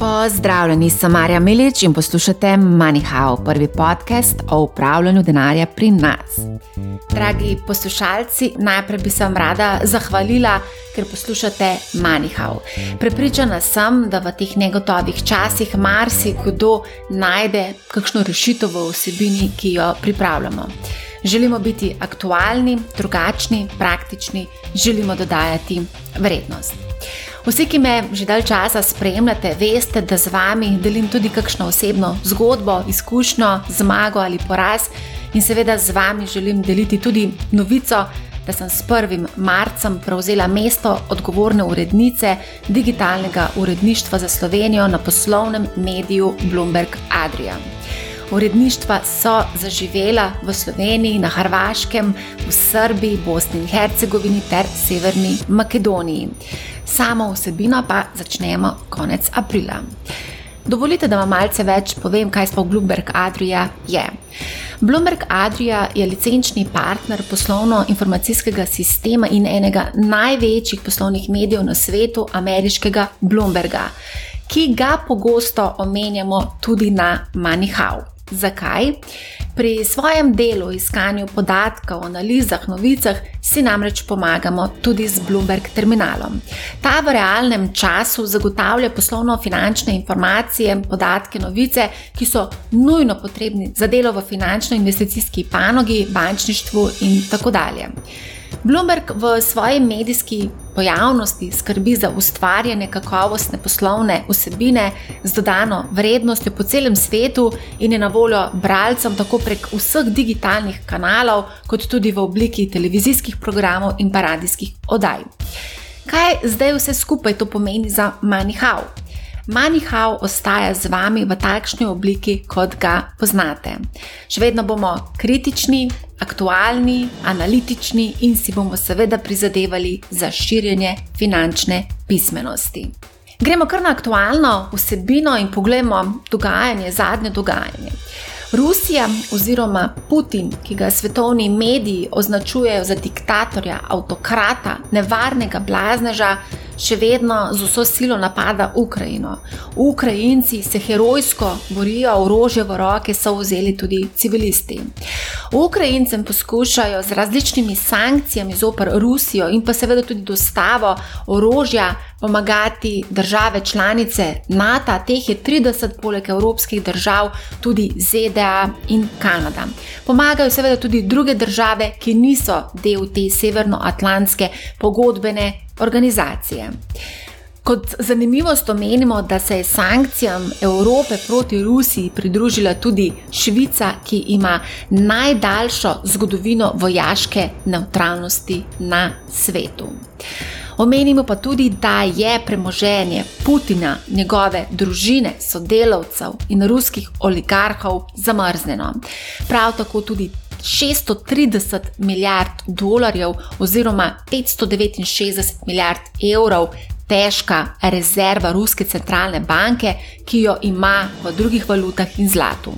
Pozdravljeni, sem Marja Milič in poslušate MoneyHow, prvi podcast o upravljanju denarja pri nas. Dragi poslušalci, najprej bi se vam rada zahvalila, ker poslušate MoneyHow. Prepričana sem, da v teh negotovih časih marsikdo najde kakšno rešitev v vsebini, ki jo pripravljamo. Želimo biti aktualni, drugačni, praktični, želimo dodajati vrednost. Vsi, ki me že dalj časa spremljate, veste, da z vami delim tudi kakšno osebno zgodbo, izkušnjo, zmago ali poraz. In seveda z vami želim deliti tudi novico, da sem s 1. marcem prevzela mesto odgovorne urednice digitalnega uredništva za Slovenijo na poslovnem mediju Bloomberg Adria. Uredništva so zaživela v Sloveniji, na Hrvaškem, v Srbiji, Bosni in Hercegovini ter Severni Makedoniji. Samo vsebino pa začnemo konec aprila. Dovolite, da vam malce več povem, kaj sploh Bloomberg Adria je. Bloomberg Adria je licenčni partner poslovno-informacijskega sistema in enega največjih poslovnih medijev na svetu, ameriškega Bloomberga, ki ga pogosto omenjamo tudi na MoneyHow. Zakaj? Pri svojem delu, iskanju podatkov, analizah, novicah si namreč pomagamo tudi z Bloomberg terminalom. Ta v realnem času zagotavlja poslovno-finančne informacije, podatke, novice, ki so nujno potrebni za delo v finančno-investicijski panogi, bančništvu in tako dalje. Bloomberg v svoji medijski pojavnosti skrbi za ustvarjanje kakovostne poslovne vsebine z dodano vrednostjo po celem svetu in je na voljo bralcem tako prek vseh digitalnih kanalov, kot tudi v obliki televizijskih programov in paradijskih oddaj. Kaj zdaj vse skupaj to pomeni za MoneyHow? MoneyHow ostaja z vami v takšni obliki, kot ga poznate. Še vedno bomo kritični, aktualni, analitični in si bomo seveda prizadevali za širjenje finančne pismenosti. Gremo kar na aktualno vsebino in pogledamo dogajanje, zadnje dogajanje. Rusija oziroma Putin, ki ga svetovni mediji označujejo za diktatorja, avtokrata, nevarnega blazneža, še vedno z vso silo napada Ukrajino. Ukrajinci se herojsko borijo, orožje v roke so vzeli tudi civilisti. Ukrajincem poskušajo z različnimi sankcijami zoper Rusijo in pa seveda tudi dostavo orožja pomagati države članice NATO, teh je 30, poleg evropskih držav, tudi ZDA in Kanada. Pomagajo seveda tudi druge države, ki niso del te severnoatlantske pogodbene organizacije. Kot zanimivost omenimo, da se je sankcijam Evrope proti Rusiji pridružila tudi Švica, ki ima najdaljšo zgodovino vojaške neutralnosti na svetu. Omenimo pa tudi, da je premoženje Putina, njegove družine, sodelavcev in ruskih oligarhov zamrznjeno. Prav tako tudi 630 milijard dolarjev oziroma 569 milijard evrov težka rezerva Ruske centralne banke, ki jo ima v drugih valutah in zlatu.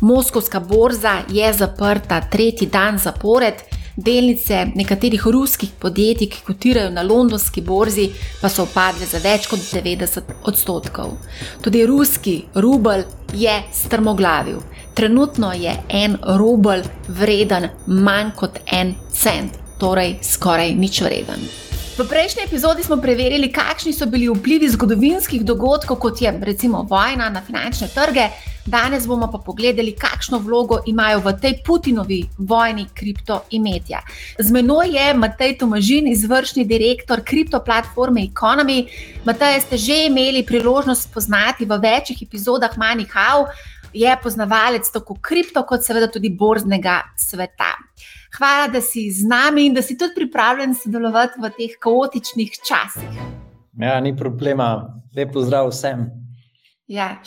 Moskovska borza je zaprta tretji dan zapored, delnice nekaterih ruskih podjetij, ki kotirajo na londonski borzi, pa so upadle za več kot 90 odstotkov. Tudi ruski rubel je strmoglavil. Trenutno je en rubel vreden manj kot en cent, torej skoraj nič vreden. V prejšnji epizodi smo preverili, kakšni so bili vplivi zgodovinskih dogodkov, kot je recimo vojna na finančne trge. Danes bomo pa pogledali, kakšno vlogo imajo v tej Putinovi vojni kriptoimetja. Z menoj je Matej Tomažin, izvršni direktor kriptoplatforme Economy. Matej, ste že imeli priložnost spoznati v večjih epizodah MoneyHow je poznavalec tako kripto, kot seveda tudi borznega sveta. Hvala, da si z nami in da si tudi pripravljen sodelovati v teh kaotičnih časih. Ja, ni problema, lepo zdrav vsem. Ja.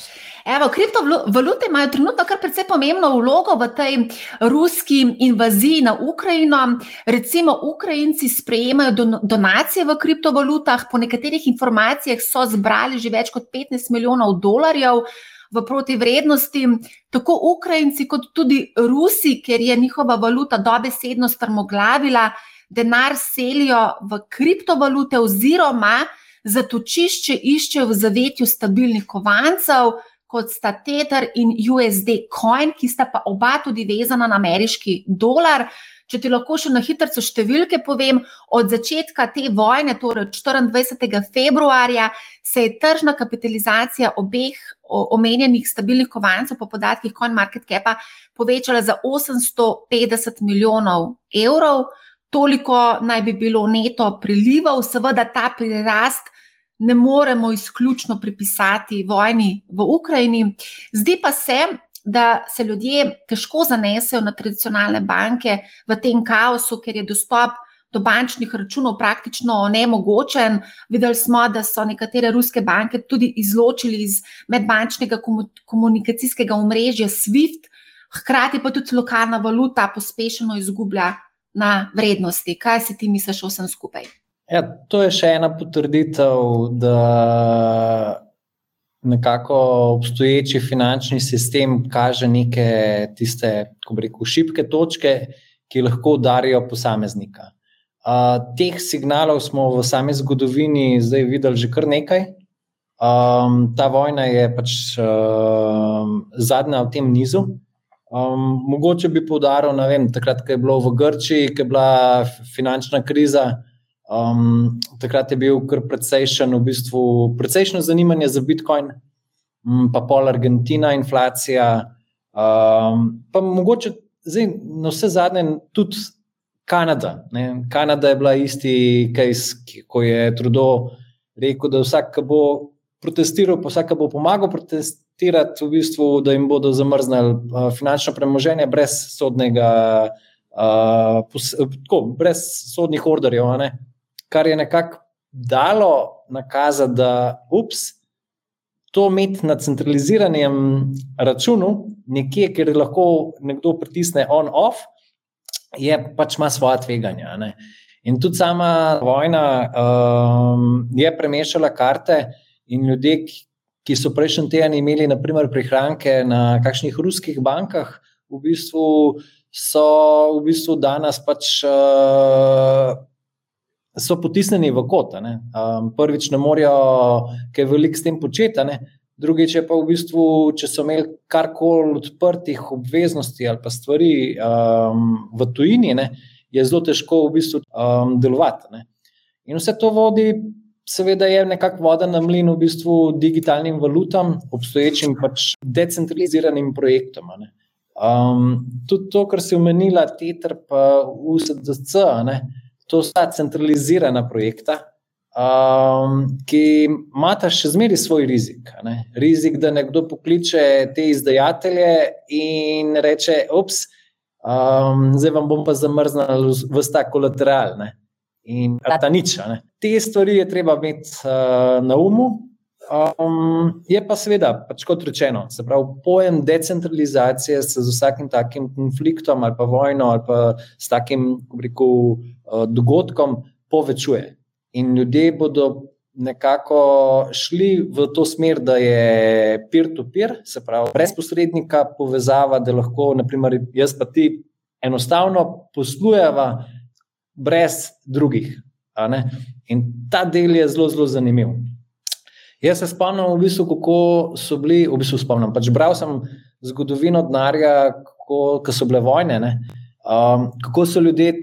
Evo, kriptovalute imajo trenutno kar precej pomembno vlogo v tej ruski invaziji na Ukrajino. Recimo, Ukrajinci sprejemajo donacije v kriptovalutah, po nekaterih informacijah so zbrali že več kot 15 milijonov dolarjev v protivrednosti, tako Ukrajinci, kot tudi Rusi, ker je njihova valuta dobesedno strmoglavila, denar selijo v kriptovalute, oziroma zatočišče iščejo v zavetju stabilnih kovancev, kot sta Tether in USD Coin, ki sta pa oba tudi vezana na ameriški dolar. Če ti lahko še na hitro številke povem, od začetka te vojne, torej 24. februarja, se je tržna kapitalizacija obeh omenjenih stabilnih kovancev, po podatkih CoinMarketCapa, povečala za 850 milijonov evrov. Toliko naj bi bilo neto prilivov, seveda ta prirast ne moremo izključno pripisati vojni v Ukrajini. Zdi pa se, da se ljudje težko zanesejo na tradicionalne banke v tem kaosu, ker je dostop do bančnih računov praktično nemogočen. Videli smo, da so nekatere ruske banke tudi izločili iz medbančnega komunikacijskega omrežja SWIFT, hkrati pa tudi lokalna valuta pospešeno izgublja na vrednosti. Kaj si ti misliš o vsem skupaj? Ja, to je še ena potrditev, da nekako obstoječi finančni sistem kaže neke tiste, kako bi rekel, šibke točke, ki lahko udarijo posameznika. Uh, teh signalov smo v sami zgodovini zdaj videli že kar nekaj. Um, ta vojna je pač uh, zadnja v tem nizu. Um, mogoče bi poudaril, da takrat, ko je bilo v Grčiji, ko je bila finančna kriza, Um, takrat je bil kar precejšen, v bistvu precejšno zanimanje za Bitcoin, um, pa pol Argentina, inflacija. Um, pa mogoče zdaj, na vse zadnje, tudi Kanada. Ne? Kanada je bila isti, ko je Trudeau rekel, da vsak, ki bo protestiral, pa vsak, ki bo pomagal protestirati, v bistvu, da jim bodo zamrznili finančno premoženje brez sodnega. Uh, pos, tako, brez sodnih orderjev, kar je nekako dalo nakazati, da ups, to imeti na centraliziranem računu, nekje, kjer lahko nekdo pritisne on-off, je pač ima svoje tveganja. In tudi sama vojna um, je premešala karte in ljudje, ki so prejšnji teden imeli, naprimer, prihranke na kakšnih ruskih bankah, v bistvu so v bistvu danes pač. Uh, so potisnjeni v kot. Um, prvič, ne morejo kaj veliko s tem početi, drugič, pa v bistvu, če so imeli karkoli odprtih obveznosti ali pa stvari um, v tujini, ne, je zelo težko v bistvu um, delovati. Ne. In vse to vodi, seveda, je nekako voda na mlin v bistvu digitalnim valutam, obstoječim pač decentraliziranim projektom. Um, tudi to, kar si omenila, TETR, pa USDC. Ne, to sta centralizirana projekta, um, ki imata še zmeraj svoj rizik. Ne? Rizik, da nekdo pokliče te izdajatelje in reče: Ups, um, zdaj vam bom pa zamrznil vsta kolateral. Ne? In ta nič. Ne? Te stvari je treba imeti uh, na umu. Um, je pa seveda, pač kot rečeno, se pravi, pojem decentralizacije se z vsakim takim konfliktom ali pa vojno ali pa s takim rekel, uh, dogodkom povečuje. In ljudje bodo nekako šli v to smer, da je peer-to-peer, -peer, se pravi, brez posrednika povezava, da lahko, naprimer, jaz pa ti enostavno poslujeva brez drugih. In ta del je zelo, zelo zanimiv. Jaz se spomnim, v bistvu, kako so bili, v bistvu spomnim. Pač bral sem zgodovino denarja, ko so bile vojne, um, kako so ljudje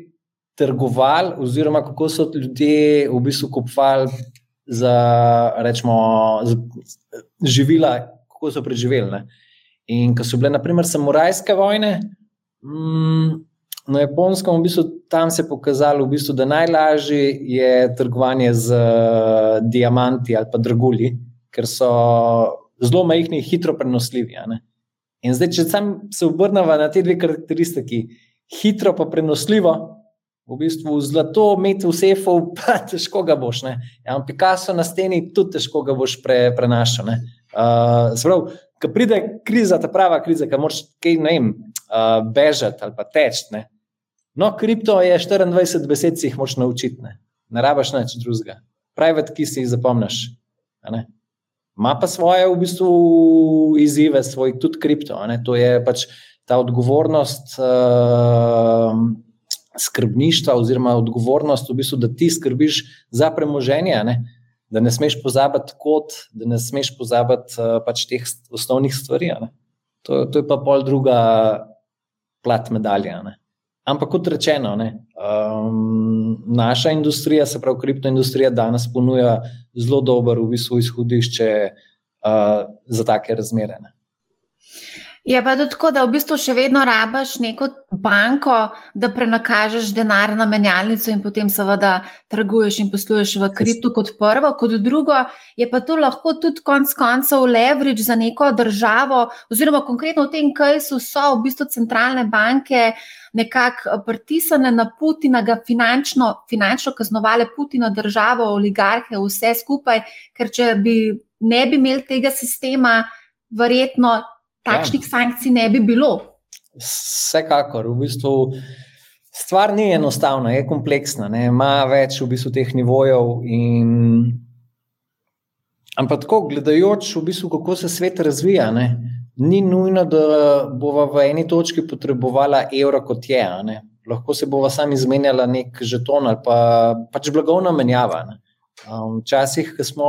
trgovali, oziroma kako so ljudje v bistvu kupovali za, rečemo, za živila, kako so preživeli. Ne? In ko so bile, naprimer, samurajske vojne. Mm, Na japonskem, v bistvu, tam se je pokazalo, v bistvu, da najlažje je trgovanje z uh, diamanti ali pa dragulji, ker so zelo majhni in hitro prenosljivi. In zdaj, če se obrnemo na te dve karakteristiki, hitro pa prenosljivo, v bistvu zlato imeti v sefu, pa težko ga boš. Ja, Picasso na steni, tudi težko ga boš pre, prenašal. Uh, Ko pride kriza, ta prava kriza, ki moraš kaj ne vem, uh, bežati ali pa teči. No, kripto je 24 besed, si jih moš naučiti, ne, ne rabaš nič drugega. Private, ki si jih zapomniš. Ma pa svoje v bistvu izzive, svoj tudi kripto. To je pač ta odgovornost uh, skrbništva, oziroma odgovornost, v bistvu, da ti skrbiš za premoženje, da ne smeš pozabiti kot, da ne smeš pozabiti uh, pač teh osnovnih stvari. To, to je pa pol druga plat medalja. Ne? Ampak kot rečeno, ne, um, naša industrija, se pravi kriptoindustrija, danes ponuja zelo dober v bistvu izhodišče uh, za take razmere. Ne. Je pa tako, da v bistvu še vedno rabaš neko banko, da prenakažeš denar na menjalnico in potem seveda trguješ in posluješ v kriptu kot prvo. Kot drugo, je pa to lahko tudi konec koncev leverage za neko državo, oziroma konkretno v tem, kaj so, so v bistvu centralne banke nekako pritisane na Putina, ga finančno, finančno kaznovale Putina, državo, oligarhe, vse skupaj, ker če bi ne bi imeli tega sistema, verjetno takšnih ja. sankcij ne bi bilo. Vsekakor, v bistvu stvar ni enostavna, je kompleksna, ne? ima več v bistvu teh nivojev. In... Ampak tako, gledajoč, v bistvu, kako se svet razvija, ne? ni nujno, da bova v eni točki potrebovala evro kot je. Lahko se bova sami izmenjala nek žeton ali pa pač blagovna menjava. Um, včasih, um, smo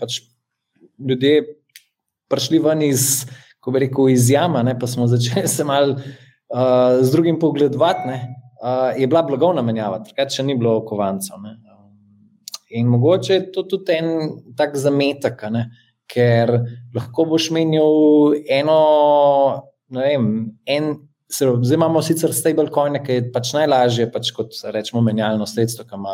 pač ljudje prišli ven iz, ko bi rekel, iz jama, ne, pa smo začeli se mal uh, z drugim pogledovati, uh, je bila blagovna menjava, takrat še ni bilo kovancev. Ne. In mogoče je to tudi en tak zametek, ne, ker lahko boš menil eno, ne vem, en. Zdaj imamo sicer stablecoin, ki je pač najlažje, pač kot rečemo, menjalno sredstvo, ki ima,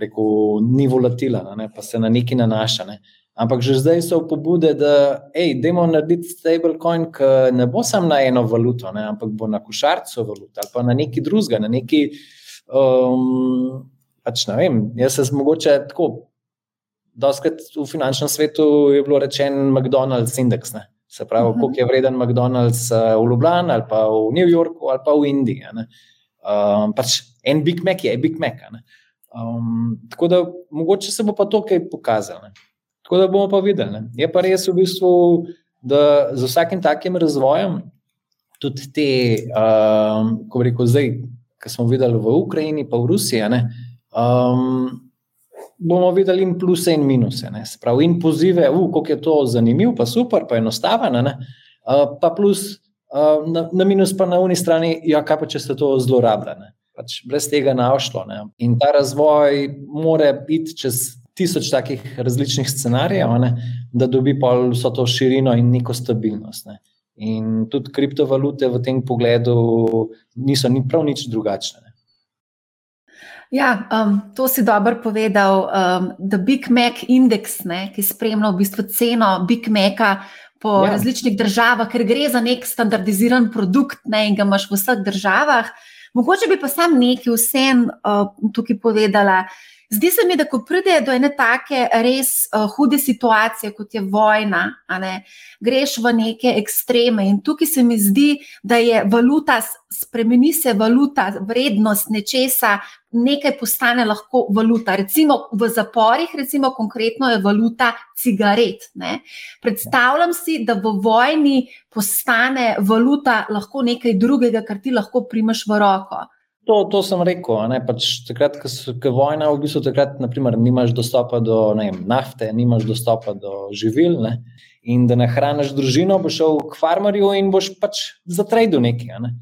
rekel, ni volatilno, pa se na neki nanaša. Ne. Ampak že zdaj so pobude, da demo narediti stablecoin, ki ne bo samo na eno valuto, ne, ampak bo na košarco valuto ali pa na neki drugega, na neki. Um, pač ne vem, jaz se mogoče tako. Doskrat v finančnem svetu je bilo rečeno McDonald's indeks. Ne. Se pravi, uh mhm. -huh. koliko je vreden McDonald's uh, v Ljubljani ali pa v New Yorku ali pa v Indiji. Um, pač en Big Mac je, Big Mac. Um, tako da mogoče se bo pa to kaj pokazalo. Tako da bomo pa videli. Ne. Je pa res v bistvu, da z vsakim takim razvojem, tudi te, um, ko reko zdaj, ki smo videli v Ukrajini, pa v Rusiji, ne, um, bomo videli in pluse in minuse. Sprav, in pozive, kako je to zanimivo, pa super, pa enostavno, uh, pa plus uh, na, na minus, pa na uni strani, ja, kaj pa če ste to zlorabljali. Pač brez tega ne ošlo. Ne. In ta razvoj mora iti čez tisoč takih različnih scenarijev, ne, da dobi vso to širino in neko stabilnost. Ne. In tudi kriptovalute v tem pogledu niso ni prav nič drugačne. Ne. Ja, um, to si dobro povedal. Um, the Big Mac Index, ne, ki spremlja v bistvu ceno Big Maca po ja. različnih državah, ker gre za nek standardiziran produkt ne, in ga imaš v vseh državah. Mogoče bi pa sam nekaj vsem uh, tukaj povedala. Zdi se mi, da ko pride do ene take res uh, hude situacije, kot je vojna, ne, greš v neke ekstreme. In tukaj se mi zdi, da je valuta, spremeni se valuta, vrednost nečesa, nekaj postane lahko valuta. Recimo v zaporih, recimo konkretno je valuta cigaret. Ne. Predstavljam si, da v vojni postane valuta lahko nekaj drugega, kar ti lahko primaš v roko. To, to sem rekel. Pač takrat, ko je vojna, v bistvu takrat, naprimer, nimaš dostopa do vem, nafte, nimaš dostopa do živil. Ne? In da nahraniš družino, boš šel k farmerju in boš pač zatredil nekaj. Ne?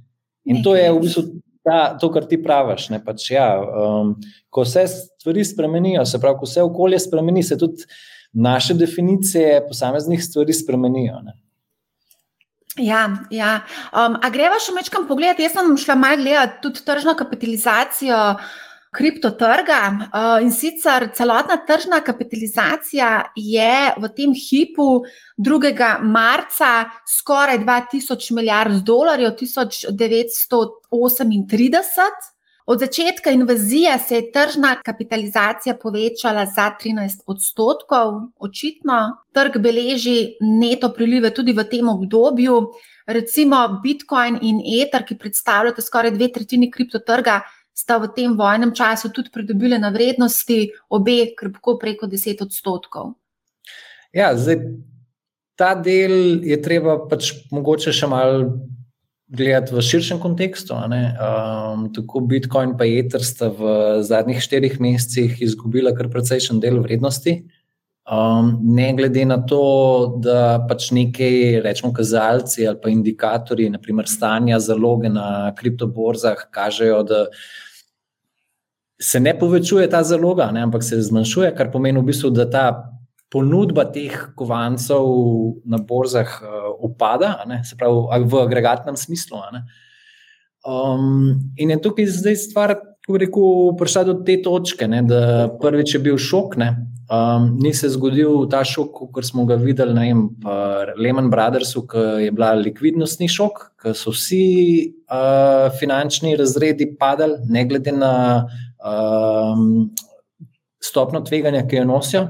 In to je v bistvu ta, to, kar ti praviš. Pač, ja, um, ko se stvari spremenijo, se pravi, ko se okolje spremeni, se tudi naše definicije posameznih stvari spremenijo. Ne? Ja, ja. Um, a greva še mečkam pogled? Jaz sem šla malo gledati tudi tržno kapitalizacijo kriptotrga. Uh, in sicer celotna tržna kapitalizacija je v tem hipu 2. marca skoraj 2000 milijard dolarjev, 1938. Od začetka invazije se je tržna kapitalizacija povečala za 13 odstotkov, očitno. Trg beleži neto prilive tudi v tem obdobju. Recimo Bitcoin in Ether, ki predstavljata skoraj dve tretjini kriptotrga, sta v tem vojnem času tudi pridobili na vrednosti, obe krpko preko 10 odstotkov. Ja, zdaj ta del je treba pač mogoče še malo gledati v širšem kontekstu. Um, tako Bitcoin in Ether sta v zadnjih štirih mesecih izgubila kar precejšen del vrednosti. Um, ne glede na to, da pač nekaj, rečemo, kazalci ali pa indikatorji, naprimer stanja zaloge na kriptoborzah, kažejo, da se ne povečuje ta zaloga, ne, ampak se zmanjšuje, kar pomeni v bistvu, da ta ponudba teh kovancev na borzah uh, upada, se pravi v agregatnem smislu. Um, in je tukaj zdaj stvar, ko rekel, prišla do te točke, ne, da prvič je bil šok, ne, um, ni se zgodil ta šok, kot smo ga videli na Lehman Brothersu, ki je bila likvidnostni šok, ki so vsi uh, finančni razredi padali, ne glede na um, stopno tveganja, ki jo nosijo.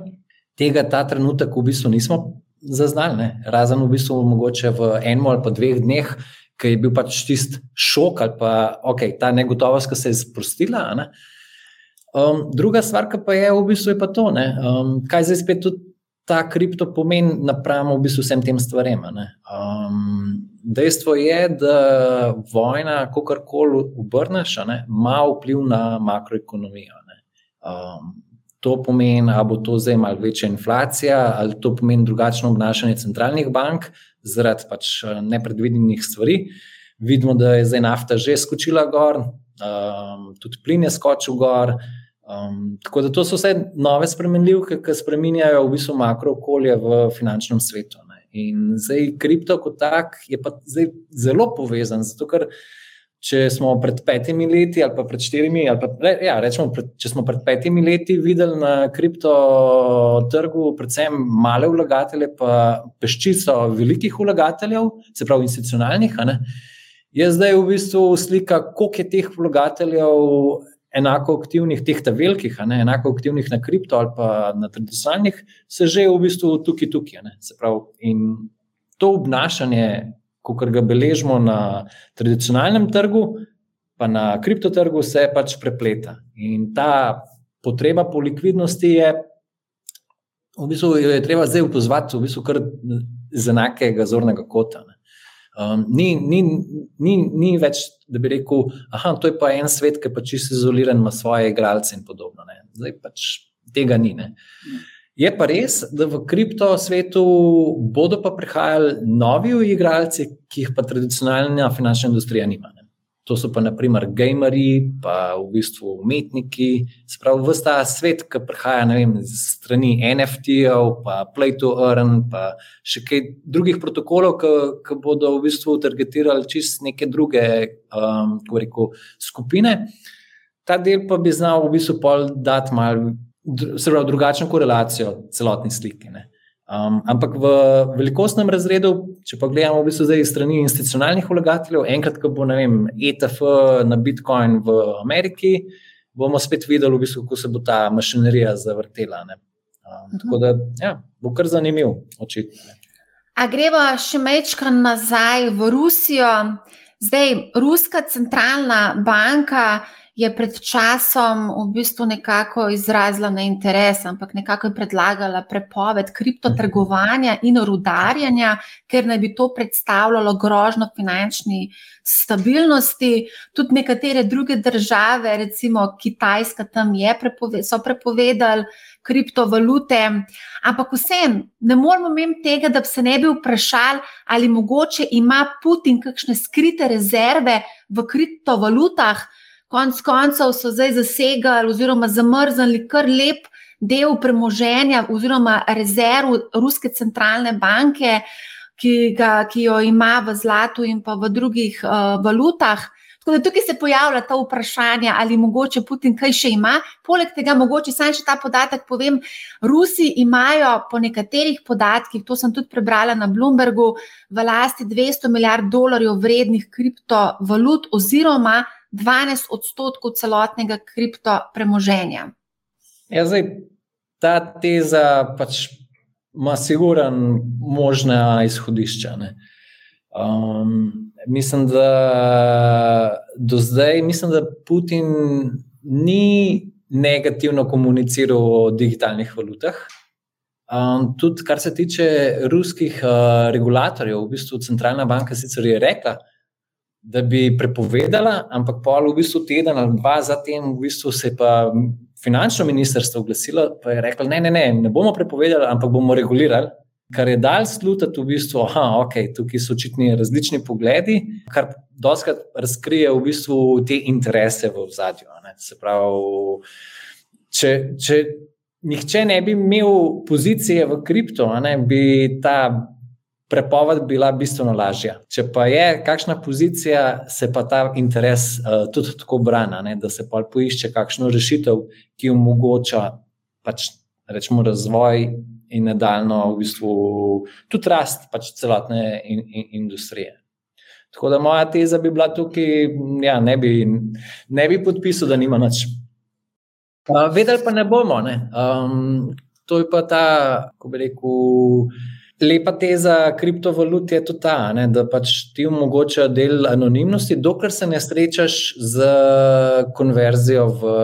Tega ta trenutek v bistvu nismo zaznali, ne? razen v bistvu mogoče v enem ali pa dveh dneh, ki je bil pač čist šok ali pa okay, ta negotovost, ki se je sprostila. Um, druga stvar, ki pa je v bistvu je pa to, um, kaj zdaj spet tudi ta kripto pomeni napram v bistvu vsem tem stvarem. Um, dejstvo je, da vojna, kako koli obrneš, ima vpliv na makroekonomijo. Um, To pomeni, da bo to zdaj malo večja inflacija, ali to pomeni drugačno obnašanje centralnih bank zaradi pač eh, nepredvidenih stvari. Vidimo, da je zdaj nafta že skočila gor, um, tudi plin je skočil gor. Um, tako da to so vse nove spremenljivke, ki spremenjajo v bistvu makro okolje v finančnem svetu. Ne. In zdaj kripto kot tak je pa zdaj zelo povezan, zato ker če smo pred petimi leti ali pa pred štirimi, ali pa ja, rečemo, pred, če smo pred petimi leti videli na kripto trgu predvsem male vlagatelje, pa peščico velikih vlagateljev, se pravi institucionalnih, je zdaj v bistvu slika, koliko je teh vlagateljev. Enako aktivnih, teh ta velikih, ne, enako aktivnih na kripto ali pa na tradicionalnih, se že v bistvu tukaj, tukaj. Pravi, in to obnašanje kot ga beležimo na tradicionalnem trgu, pa na kriptotrgu, se pač prepleta. In ta potreba po likvidnosti je, v bistvu, je treba zdaj upozoriti, v bistvu, kar z enakega zornega kota. Um, ni, ni, ni, ni več, da bi rekel, da je pa en svet, ki je pač čisto izoliran, ima svoje igralce in podobno. Ne. Zdaj pač tega ni. Ne. Je pa res, da v kripto svetu bodo pa prihajali novi igralci, ki jih pa tradicionalna finančna industrija nima. Ne. To so pa naprimer gameri, pa v bistvu umetniki, spravo vse ta svet, ki prihaja vem, z strani NFT-jev, pa Play to Earn, pa še kaj drugih protokolov, ki, ki bodo v bistvu targetirali čist neke druge um, rekel, skupine. Ta del pa bi znal v bistvu dati malo pravi, drugačno korelacijo celotni sliki. Um, ampak v velikostnem razredu, če pa gledamo v bistvu zdaj strani institucionalnih vlagateljev, enkrat, ko bo vem, ETF na Bitcoin v Ameriki, bomo spet videli, v bistvu, kako se bo ta mašinerija zavrtela. Um, tako da ja, bo kar zanimiv, očitno. A greva še mečka nazaj v Rusijo. Zdaj, Ruska centralna banka je pred časom v bistvu nekako izrazila na interes, ampak nekako je predlagala prepoved kriptotrgovanja in rudarjanja, ker naj bi to predstavljalo grožno finančni stabilnosti. Tudi nekatere druge države, recimo Kitajska, tam prepove, so prepovedali. Kriptovalute, ampak vsem ne moramo imeti tega, da bi se ne bi vprašali, ali mogoče ima Putin kakšne skrite rezerve v kriptovalutah, Konec koncev so zdaj zasegali oziroma zamrznili kar lep del premoženja oziroma rezerv Ruske centralne banke, ki, ga, ki jo ima v zlatu in pa v drugih uh, valutah. Tako da tukaj se pojavlja ta vprašanje, ali mogoče Putin kaj še ima. Poleg tega, mogoče sam še ta podatek povem, Rusi imajo po nekaterih podatkih, to sem tudi prebrala na Bloombergu, v lasti 200 milijard dolarjev vrednih kriptovalut oziroma 12 odstotkov celotnega kripto premoženja. Ja, zdaj, ta teza pač ima siguren možne izhodišča. Um, mislim, da do zdaj, mislim, da Putin ni negativno komuniciral o digitalnih valutah. Um, tudi, kar se tiče ruskih uh, regulatorjev, v bistvu centralna banka sicer je rekla, da bi prepovedala, ampak pol v bistvu teden ali dva zatem v bistvu se je pa finančno ministrstvo oglasilo in je reklo: ne, ne, ne, ne bomo prepovedali, ampak bomo regulirali. Kar je dal slutiti, v bistvu, da okay, tukaj so očitni različni pogledi, kar doskrat razkrije v bistvu te interese v zadju. Se pravi, če, če nihče ne bi imel pozicije v kripto, ne, bi ta prepoved bila bistveno lažja. Če pa je kakšna pozicija, se pa ta interes uh, tudi tako brani, da se pa poišče kakšno rešitev, ki omogoča pač, rečemo, razvoj in nadaljno v bistvu tudi rast pač celotne in, in, industrije. Tako da moja teza bi bila tukaj, ja, ne, ne bi podpisal, da nima nič. Uh, vedeli pa ne bomo. Ne? Um, to je pa ta, ko bi rekel. Lepa teza kriptovalut je tudi ta, ne, da pač ti omogoča del anonimnosti, dokler se ne srečaš z konverzijo v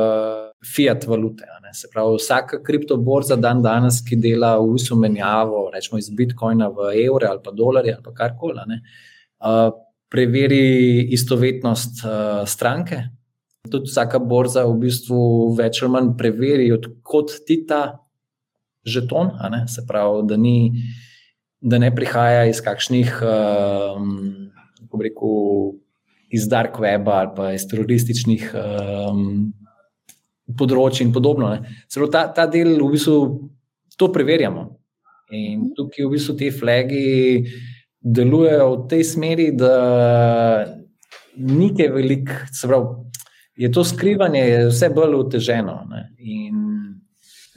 fiat valute. Se pravi, vsaka kriptoborza dan danes, ki dela v bistvu menjavo, rečemo iz bitcoina v evre ali pa dolarje ali karkoli, uh, preveri istovetnost uh, stranke. Tudi vsaka borza v bistvu več ali manj preveri, odkot ti ta žeton, se pravi, da ni da ne prihaja iz kakšnih, um, kako rekel, iz dark weba ali pa iz terorističnih um, področji in podobno. Celo ta, ta del v bistvu to preverjamo. In tukaj v bistvu te flagi delujejo v tej smeri, da ni kaj velik, se pravi. Je to skrivanje je vse bolj oteženo. In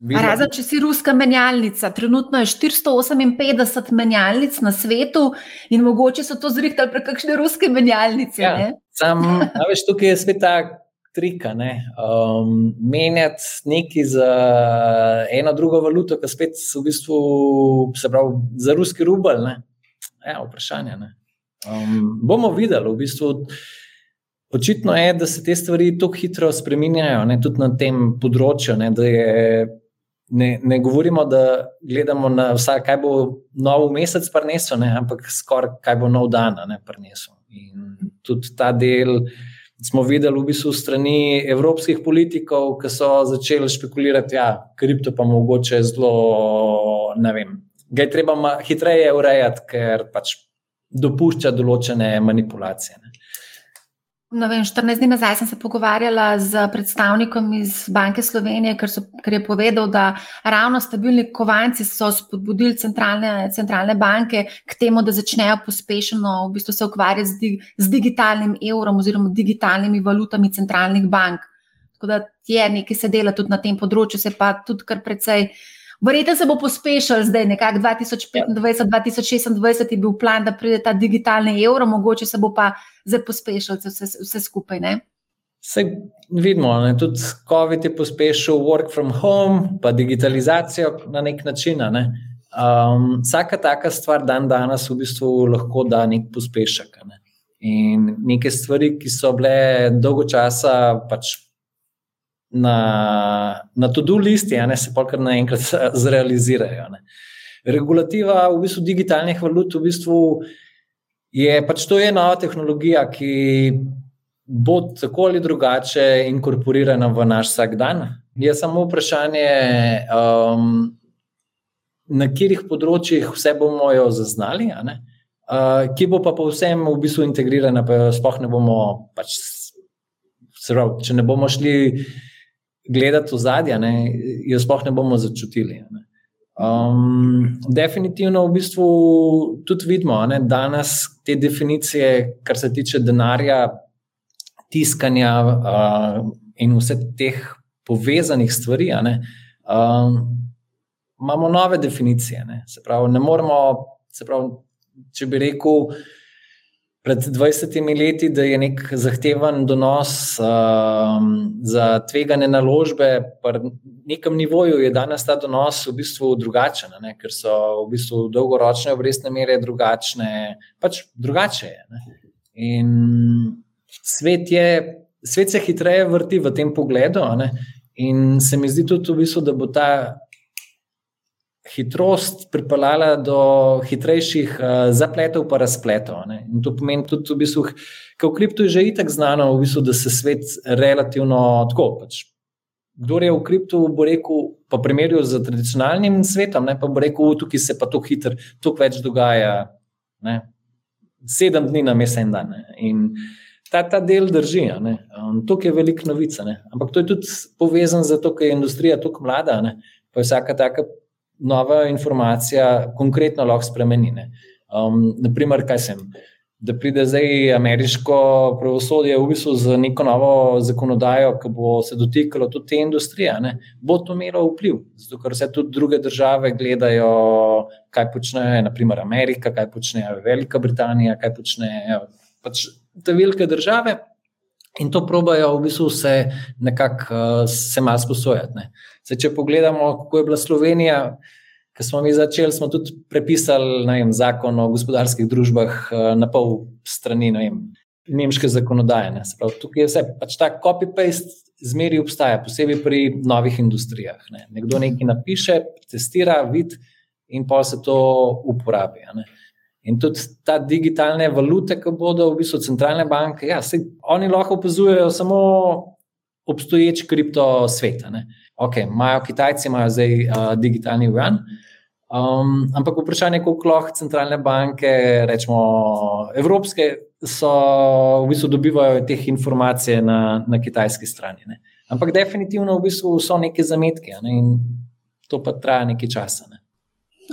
Razen, če si ruska menjalnica, trenutno je 458 menjalnic na svetu in mogoče so to zrihtali prek kakšne ruske menjalnice. Ja, sam, veš, tukaj je spet ta trika. Ne? Um, menjati nekaj za eno drugo valuto, ki spet v bistvu se pravi za ruski rubel. Ja, vprašanje. Um, bomo videli, v bistvu. Očitno je, da se te stvari tako hitro spremenjajo, tudi na tem področju. Ne, da je ne, ne govorimo, da gledamo na vse, kaj bo nov mesec prinesel, ne, ampak skoraj kaj bo nov dan prinesel. In tudi ta del smo videli v bistvu strani evropskih politikov, ki so začeli špekulirati, da ja, kripto pa mogoče zelo, ne vem, ga je treba hitreje urejati, ker pač dopušča določene manipulacije. Ne. No, vem, 14 dni nazaj sem se pogovarjala z predstavnikom iz Banke Slovenije, ker, so, ker je povedal, da ravno stabilni kovanci so spodbudili centralne, centralne banke k temu, da začnejo pospešeno v bistvu se ukvarjati z, di, z digitalnim evrom oziroma digitalnimi valutami centralnih bank. Tako da je nekaj se dela tudi na tem področju, se pa tudi kar precej. Verjetno se bo pospešil zdaj, nekako 2025-2026 je bil plan, da pride ta digitalni evro, mogoče se bo pa zdaj pospešil vse, vse skupaj. Ne? Se vidimo, ne? tudi COVID je pospešil work from home, pa digitalizacijo na nek način. Ne? Um, vsaka taka stvar dan danes v bistvu lahko da nek pospešek. Ne? In neke stvari, ki so bile dolgo časa pač na, na to-do listi, ne, se pa kar naenkrat zrealizirajo. Ne. Regulativa v bistvu digitalnih valut v bistvu je pač to je nova tehnologija, ki bo tako ali drugače inkorporirana v naš vsak dan. Je samo vprašanje, um, na katerih področjih vse bomo jo zaznali, uh, ki bo pa povsem v bistvu integrirana, pa sploh ne bomo pač. Pravi, če ne bomo šli gledati v zadje, jo sploh ne bomo začutili. Ne. Um, definitivno, v bistvu, tudi vidimo, da danes te definicije, kar se tiče denarja, tiskanja uh, in vse teh povezanih stvari, ne, um, imamo nove definicije. Ne. Se pravi, ne moremo, se pravi, če bi rekel pred 20 leti, da je nek zahteven donos um, za tvegane naložbe, na nekem nivoju je danes ta donos v bistvu drugačen, ne? ker so v bistvu dolgoročne obrestne mere drugačne, pač drugače je. Ne? In svet, je, svet se hitreje vrti v tem pogledu, ne? in se mi zdi tudi, v bistvu, da bo ta. Hitrost pripeljala do hitrejših uh, zapletov, pa razpletov. Ne? In to pomeni tudi, v bistvu, da v kriptu je že itak znano, v bistvu, da se svet relativno tako. Pač, kdo je v kriptu, bo rekel, pa primerjal z tradicionalnim svetom, ne? pa bo rekel, tukaj se pa to hitro, tukaj več dogaja. Ne? Sedem dni na mesec en dan. Ne? In ta, ta del drži. Um, to je velika novica. Ne? Ampak to je tudi povezano z to, ker je industrija tako mlada. Ne? Pa je vsaka taka nova informacija konkretno lahko spremeni. Um, naprimer, kaj sem. Da pride zdaj ameriško pravosodje v bistvu z neko novo zakonodajo, ki bo se dotikalo tudi te industrije, ne? bo to imelo vpliv. Zato, ker vse tudi druge države gledajo, kaj počne, naprimer Amerika, kaj počne Velika Britanija, kaj počnejo pač te velike države. In to probajo v bistvu se nekako uh, se malo sposojati. Ne. Zdaj, če pogledamo, kako je bila Slovenija, ki smo mi začeli, smo tudi prepisali vem, zakon o gospodarskih družbah uh, na pol strani vem, nemške zakonodaje. Ne. Pravi, tukaj je vse, pač ta copy-paste zmeri obstaja, posebej pri novih industrijah. Ne. Nekdo nekaj napiše, testira, vidi in pa se to uporabi. Ne. In tudi ta digitalne valute, ki bodo v bistvu centralne banke, ja, se, oni lahko opazujejo samo obstoječ kripto svet. Okay, imajo Kitajci, imajo zdaj uh, digitalni yuan. Um, ampak vprašanje je, koliko lahko centralne banke, rečemo evropske, so v bistvu dobivajo teh informacij na, na kitajski strani. Ne. Ampak definitivno v bistvu so neke zametke ne, in to pa traja nekaj časa. Ne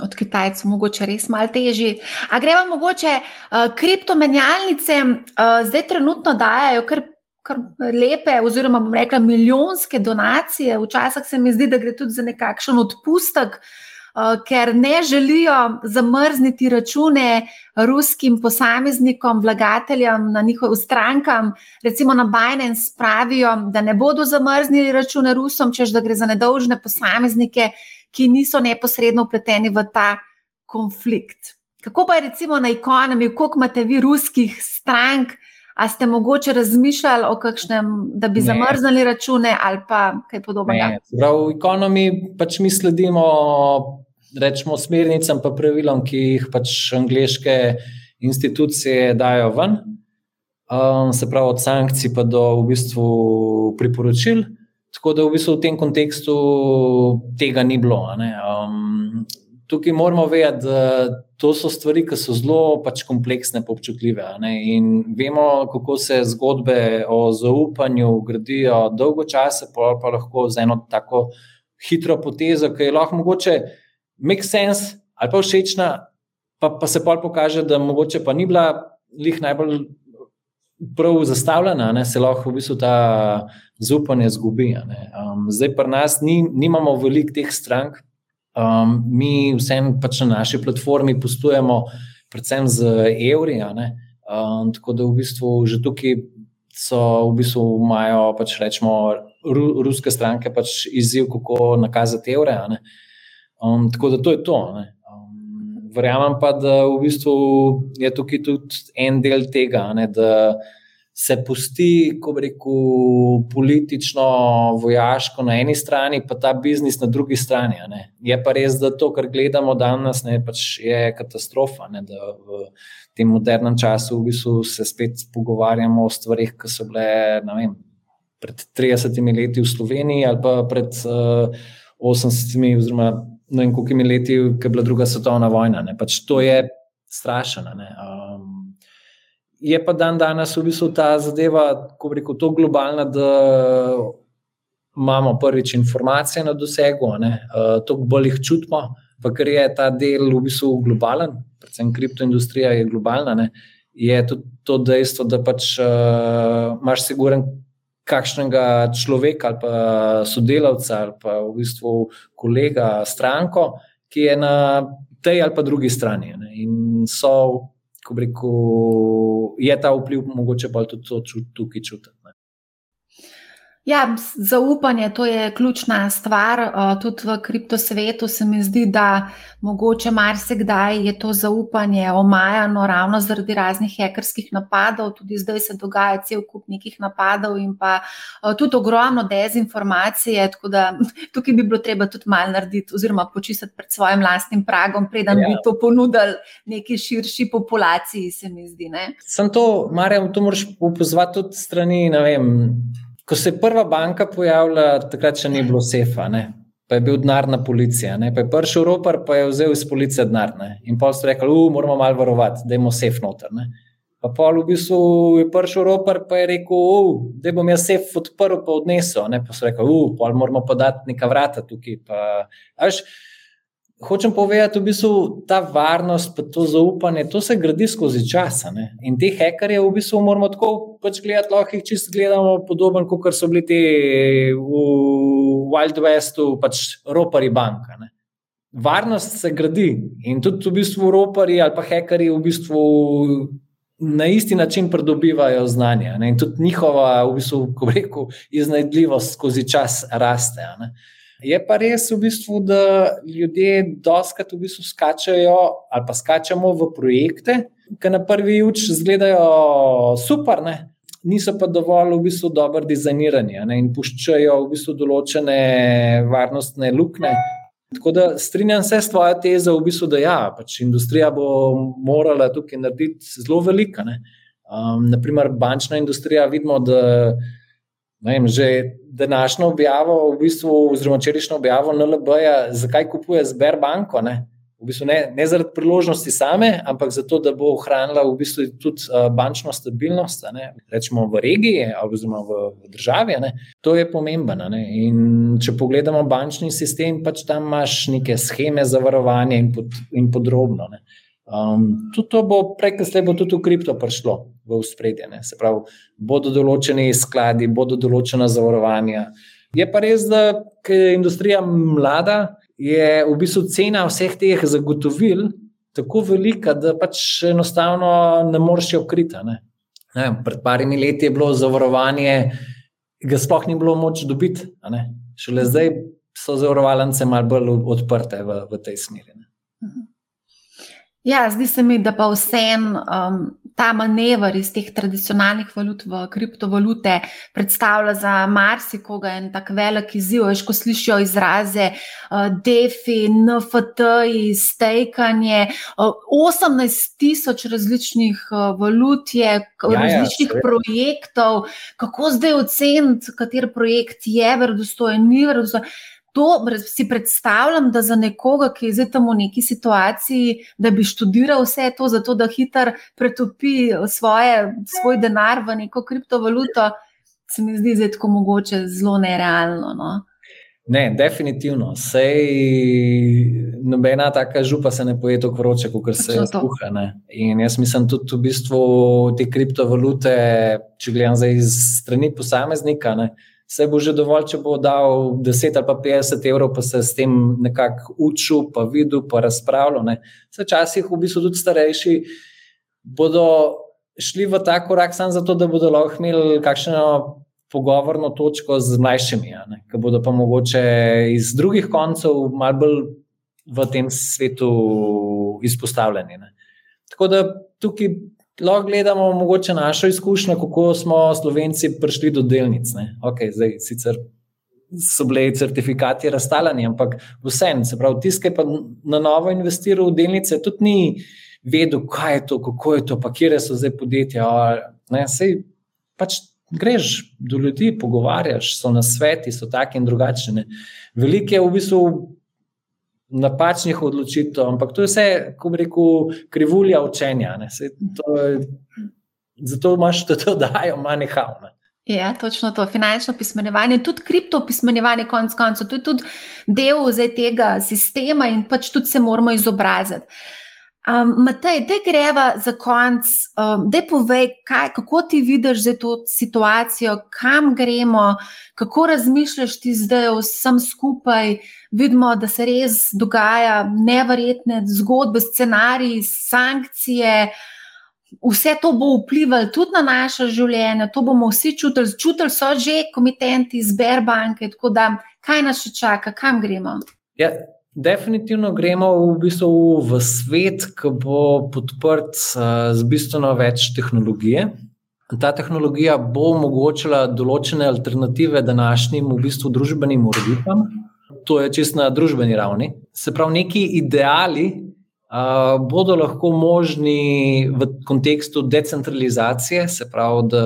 od Kitajcev, mogoče res malo težji. A gremo mogoče uh, kriptomenjalnice, uh, zdaj trenutno dajajo kar, kar lepe, oziroma bom rekla, milijonske donacije. Včasih se mi zdi, da gre tudi za nekakšen odpustek. Uh, ker ne želijo zamrzniti račune ruskim posameznikom, vlagateljem na njihovim strankam, recimo na Binance, pravijo, da ne bodo zamrznili račune Rusom, čež da gre za nedolžne posameznike, ki niso neposredno upleteni v ta konflikt. Kako pa je recimo na ekonomiji, koliko imate vi ruskih strank, a ste mogoče razmišljali o kakšnem, da bi ne. zamrznili račune ali pa kaj podobnega? V ekonomiji pač mi sledimo rečemo, smernicam in pravilom, ki jih pač angliške institucije dajo ven. Um, se pravi, od sankcij pa do v bistvu priporočil. Tako da v, bistvu v tem kontekstu tega ni bilo. Um, tukaj moramo vedeti, da to so stvari, ki so zelo pač kompleksne in občutljive. In vemo, kako se zgodbe o zaupanju gradijo dolgo časa, pa, pa lahko z eno tako hitro potezo, ki je lahko mogoče make sense ali pa všečna, pa, pa se pa pokaže, da mogoče pa ni bila lih najbolj prav zastavljena, ne, se lahko v bistvu ta zaupanje zgubi. Um, zdaj pa nas ni, nimamo veliko teh strank, um, mi vsem pač na naši platformi postujemo, predvsem z evri. Um, tako da v bistvu že tukaj so, v bistvu imajo pač rečemo, ru, ruske stranke pač izziv, kako nakazati evre. Um, tako da to je to. Ne. Verjamem pa, da v bistvu je tukaj tudi en del tega, ne, da se pusti, ko reko, politično, vojaško na eni strani, pa ta biznis na drugi strani. Je pa res, da to, kar gledamo danes, ne, pač je katastrofa. Ne, da v tem modernem času v bistvu se spet pogovarjamo o stvarih, ki so bile vem, pred 30 leti v Sloveniji ali pa pred uh, 80 oziroma ne vem, koliko leti, ki je bila druga svetovna vojna. Pač to je strašno. Um, je pa dan danes v bistvu ta zadeva, ko reko, to globalna, da imamo prvič informacije na dosegu, uh, to bolj jih čutimo, pa ker je ta del v bistvu globalen, predvsem kriptoindustrija je globalna. Ne? Je tudi to dejstvo, da pač uh, imaš siguren kakšnega človeka ali pa sodelavca ali pa v bistvu kolega, stranko, ki je na tej ali pa drugi strani. Ne? In so, ko reko, je ta vpliv mogoče pa tudi tukaj čutiti. Ja, zaupanje to je ključna stvar. Uh, tudi v kriptosvetu se mi zdi, da mogoče marsikdaj je to zaupanje omajano ravno zaradi raznih hekerskih napadov. Tudi zdaj se dogaja cel kup nekih napadov in pa uh, tudi ogromno dezinformacije. Tako da tukaj bi bilo treba tudi malo narediti, oziroma počistiti pred svojim lastnim pragom, preden ja. bi to ponudili neki širši populaciji, se mi zdi. Ne? Sem to, Marjam, to moraš upozvati tudi strani, ne vem ko se je prva banka pojavila, takrat še ni bilo sefa, ne? pa je bil denarna policija. Ne? Pa je prišel ropar, pa je vzel iz policije denar. In pa so rekli, da moramo malo varovati, da imamo sef noter. Ne? Pa pol v bistvu je prišel ropar, pa je rekel, da bom jaz sef odprl, pa odnesel. Ne? Pa so rekli, da moramo podati neka vrata tukaj. Pa, Hočem povedati, da v bistvu ta varnost, pa to zaupanje, to se gradi skozi čas. In te hekerje, v bistvu moramo tako pač gledati, lahko jih čisto gledamo, podoben kot so bili ti v Wild Westu, pač ropari banka. Ne. Varnost se gradi in tudi v bistvu ropari ali pa hekerji v bistvu na isti način pridobivajo znanje. Ne. In tudi njihova, v bistvu, rekel, iznajdljivost skozi čas raste. Ne. Je pa res, v bistvu, da ljudje doskrat v bistvu skačajo ali pa skačemo v projekte, ki na prvi uč izgledajo super, ne? niso pa dovolj v bistvu dobro dizajnirani ne? in puščajo v bistvu določene varnostne luknje. Tako da strinjam se s tvojo tezo, v bistvu, da ja, pač industrija bo morala tukaj narediti zelo velika. Um, naprimer, bančna industrija, vidimo, da vem, že današnjo objavo, v bistvu, oziroma včerajšnjo objavo NLB-ja, zakaj kupuje Sberbanko. Ne? V bistvu ne, ne zaradi priložnosti same, ampak zato, da bo ohranila v bistvu tudi uh, bančno stabilnost, rečemo v regiji oziroma v, v državi. Ne? To je pomembno. In če pogledamo bančni sistem, pač tam imaš neke scheme za varovanje in, pod, in podrobno. Ne? Um, tudi to bo prej, kasneje bo tudi v kripto prišlo v spredje. Se pravi, bodo določeni skladi, bodo določena zavarovanja. Je pa res, da je industrija mlada, je v bistvu cena vseh teh zagotovil tako velika, da pač enostavno ne moreš jo kriti. Pred parimi leti je bilo zavarovanje, ga sploh ni bilo moč dobiti. Šele zdaj so zavarovalnice malo bolj odprte v, v tej smeri. Ne? Ja, zdi se mi, da pa vsem um, ta manever iz teh tradicionalnih valut v kriptovalute predstavlja za marsikoga en tak velik izziv. Veš, ko slišijo izraze uh, DeFi, NFT, stekanje, uh, 18 tisoč različnih uh, valut je, ja, ja različnih ja, projektov, kako zdaj oceniti, kater projekt je verodostojen, ni verodostojen to si predstavljam, da za nekoga, ki je zdaj tam v neki situaciji, da bi študiral vse to, zato da hitro pretopi svoje, svoj denar v neko kriptovaluto, se mi zdi zdaj tako mogoče zelo nerealno. No? Ne, definitivno. Sej nobena taka župa se ne poje tako vroče, kot se je skuha. In jaz mislim tudi v bistvu te kriptovalute, če gledam zdaj iz strani posameznika. Ne, se bo že dovolj, če bo dal 10 ali pa 50 evrov, pa se s tem nekako učil, pa videl, pa razpravljal. Včasih v bistvu tudi starejši bodo šli v ta korak samo zato, da bodo lahko imeli kakšno pogovorno točko z mlajšimi, ki bodo pa mogoče iz drugih koncev malo bolj v tem svetu izpostavljeni. Ne. Tako da tukaj lahko gledamo mogoče našo izkušnjo, kako smo Slovenci prišli do delnic. Okay, zdaj, sicer so bile certifikati razstaljeni, ampak vseeno, se pravi, tiskaj pa na novo investiral v delnice, tudi ni vedel, kaj je to, kako je to, pa kje so zdaj podjetja. Ne, sej, pač greš do ljudi, pogovarjaš, so na sveti, so taki in drugačni. Veliko je v bistvu napačnih odločitev, ampak to je vse, ko bi rekel, krivulja učenja. Zato imaš to, da dajo manj havne. Ja, točno to. Finančno pismenjevanje, tudi kripto pismenjevanje, konec koncev, to je tudi del tega sistema in pač tudi se moramo izobraziti. Um, Matej, da greva za konc, um, da povej, kaj, kako ti vidiš za to situacijo, kam gremo, kako razmišljaš ti zdaj o vsem skupaj. Vidimo, da se res dogaja nevrjetne zgodbe, scenariji, sankcije. vse to bo vplivalo tudi na naše življenje, to bomo vsi čutili, čutili so že komitenti iz Berbanke, tako da kaj nas še čaka, kam gremo. Ja. Definitivno gremo v, bistvu v svet, ki bo podprt z bistveno več tehnologije. Ta tehnologija bo omogočila določene alternative današnjim v bistvu družbenim ureditvam. To je čisto na družbeni ravni. Se pravi, neki ideali uh, bodo lahko možni v kontekstu decentralizacije, se pravi, da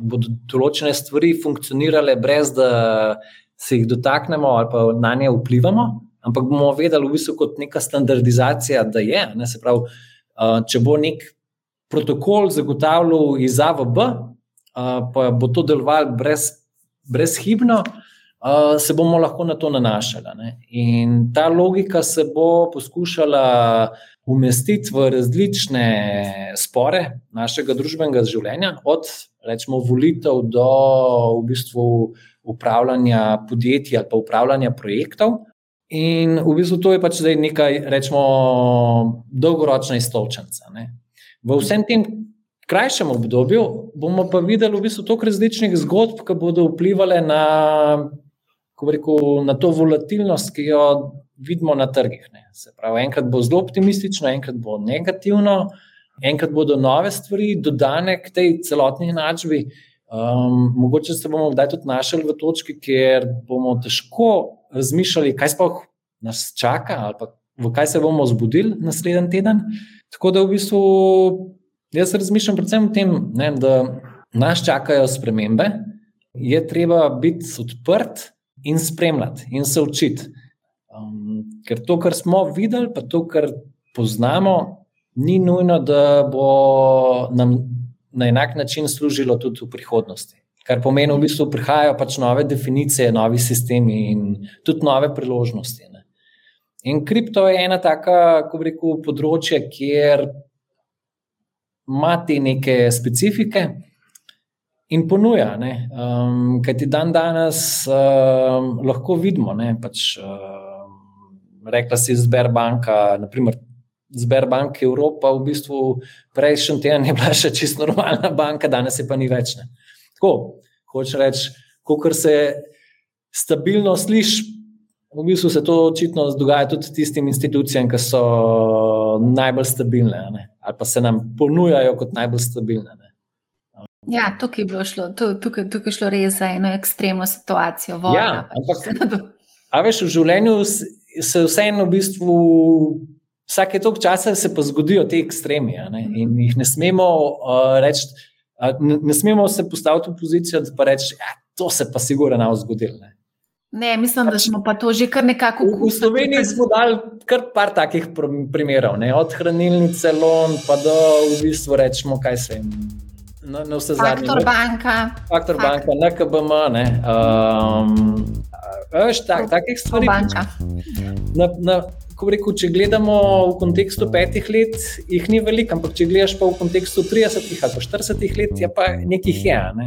bodo določene stvari funkcionirale, brez da se jih dotaknemo ali pa na nje vplivamo, ampak bomo vedeli, v bistvu, kot neka standardizacija, da je. Ne, se pravi, uh, če bo nek protokol zagotavljal iz A v B, uh, pa bo to delovalo brez, brezhibno. Uh, se bomo lahko na to nanašali. Ne? In ta logika se bo poskušala umestiti v različne spore našega družbenega življenja, od rečemo, volitev do v bistvu upravljanja podjetij ali pa upravljanja projektov. In v bistvu to je pač zdaj nekaj, rečemo, dolgoročna iztočenca. V vsem tem krajšem obdobju bomo pa videli v bistvu toliko različnih zgodb, ki bodo vplivali na rekel, na to volatilnost, ki jo vidimo na trgih. Ne. Se pravi, enkrat bo zelo optimistično, enkrat bo negativno, enkrat bodo nove stvari dodane k tej celotni enačbi. Um, mogoče se bomo kdaj tudi našli v točki, kjer bomo težko razmišljali, kaj sploh nas čaka, ali pa v kaj se bomo zbudili naslednji teden. Tako da v bistvu jaz razmišljam predvsem o tem, ne, da nas čakajo spremembe, je treba biti odprt in spremljati in se učiti. Um, ker to, kar smo videli, pa to, kar poznamo, ni nujno, da bo nam na enak način služilo tudi v prihodnosti. Kar pomeni, v bistvu prihajajo pač nove definicije, novi sistemi in tudi nove priložnosti. Ne. In kripto je ena taka, ko rekel, področje, kjer ima te neke specifike in ponuja. Um, Kaj ti dan danes um, lahko vidimo? Pač, um, rekla si Zberbanka, naprimer. Zberbank Evropa, v bistvu prejšnji teden je bila še čisto normalna banka, danes je pa ni več. Ne. Tako, hoče reči, ko se stabilno sliši, v bistvu se to očitno dogaja tudi tistim institucijam, ki so najbolj stabilne ne, ali pa se nam ponujajo kot najbolj stabilne. Ne. Ja, tukaj je šlo, tukaj, tukaj šlo res za eno ekstremno situacijo. Vojna, ja, pač. ampak, a veš, v življenju se vseeno v bistvu. Vsake toliko časa se pa zgodijo te ekstremi in jih ne smemo uh, reči, ne, ne smemo se postaviti v pozicijo, da pa rečemo, da ja, to se pa sigurno ne bo zgodilo. Ne. ne, mislim, pač, da smo pa to že kar nekako ukvarjali. V Sloveniji smo dali kar par takih primerov, ne, od hranilnice, lon, pa do v bistvu rečemo, kaj se jim na, na vse zadnje. Faktor banka. Faktor banka, NKBM. Um, veš, tak, takih stvari. Na, na, ko rekel, če gledamo v kontekstu petih let, jih ni veliko, ampak če gledaš pa v kontekstu 30 ali 40 let, je pa nekaj je. Ne?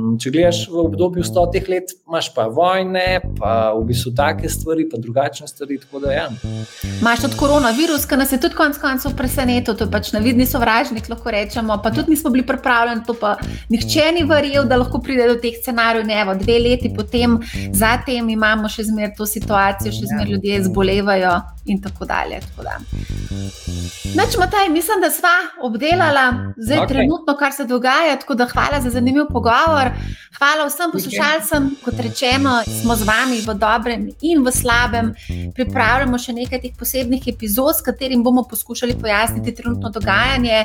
Um, če gledaš v obdobju 100 let, imaš pa vojne, pa v bistvu take stvari, pa drugačne stvari. Ja. Imáš tudi koronavirus, ki nas je tudi konec koncev presenetil, to je pač navidni sovražnik, lahko rečemo. Pa tudi nismo bili pripravljeni, to pa nihče ni verjel, da lahko pride do teh scenarijev. Ne, evo, dve leti potem, zatem imamo še zmeraj to situacijo, še zmeraj ljudje zbolevajo in tako dalje. Noč, Mataj, mislim, da sva obdelala zdaj okay. trenutno, kar se dogaja. Tako da hvala za zanimiv pogovor. Hvala vsem poslušalcem, kot rečeno, smo z vami v dobrem in v slabem. Pripravljamo še nekaj teh posebnih epizod, s katerim bomo poskušali pojasniti trenutno dogajanje.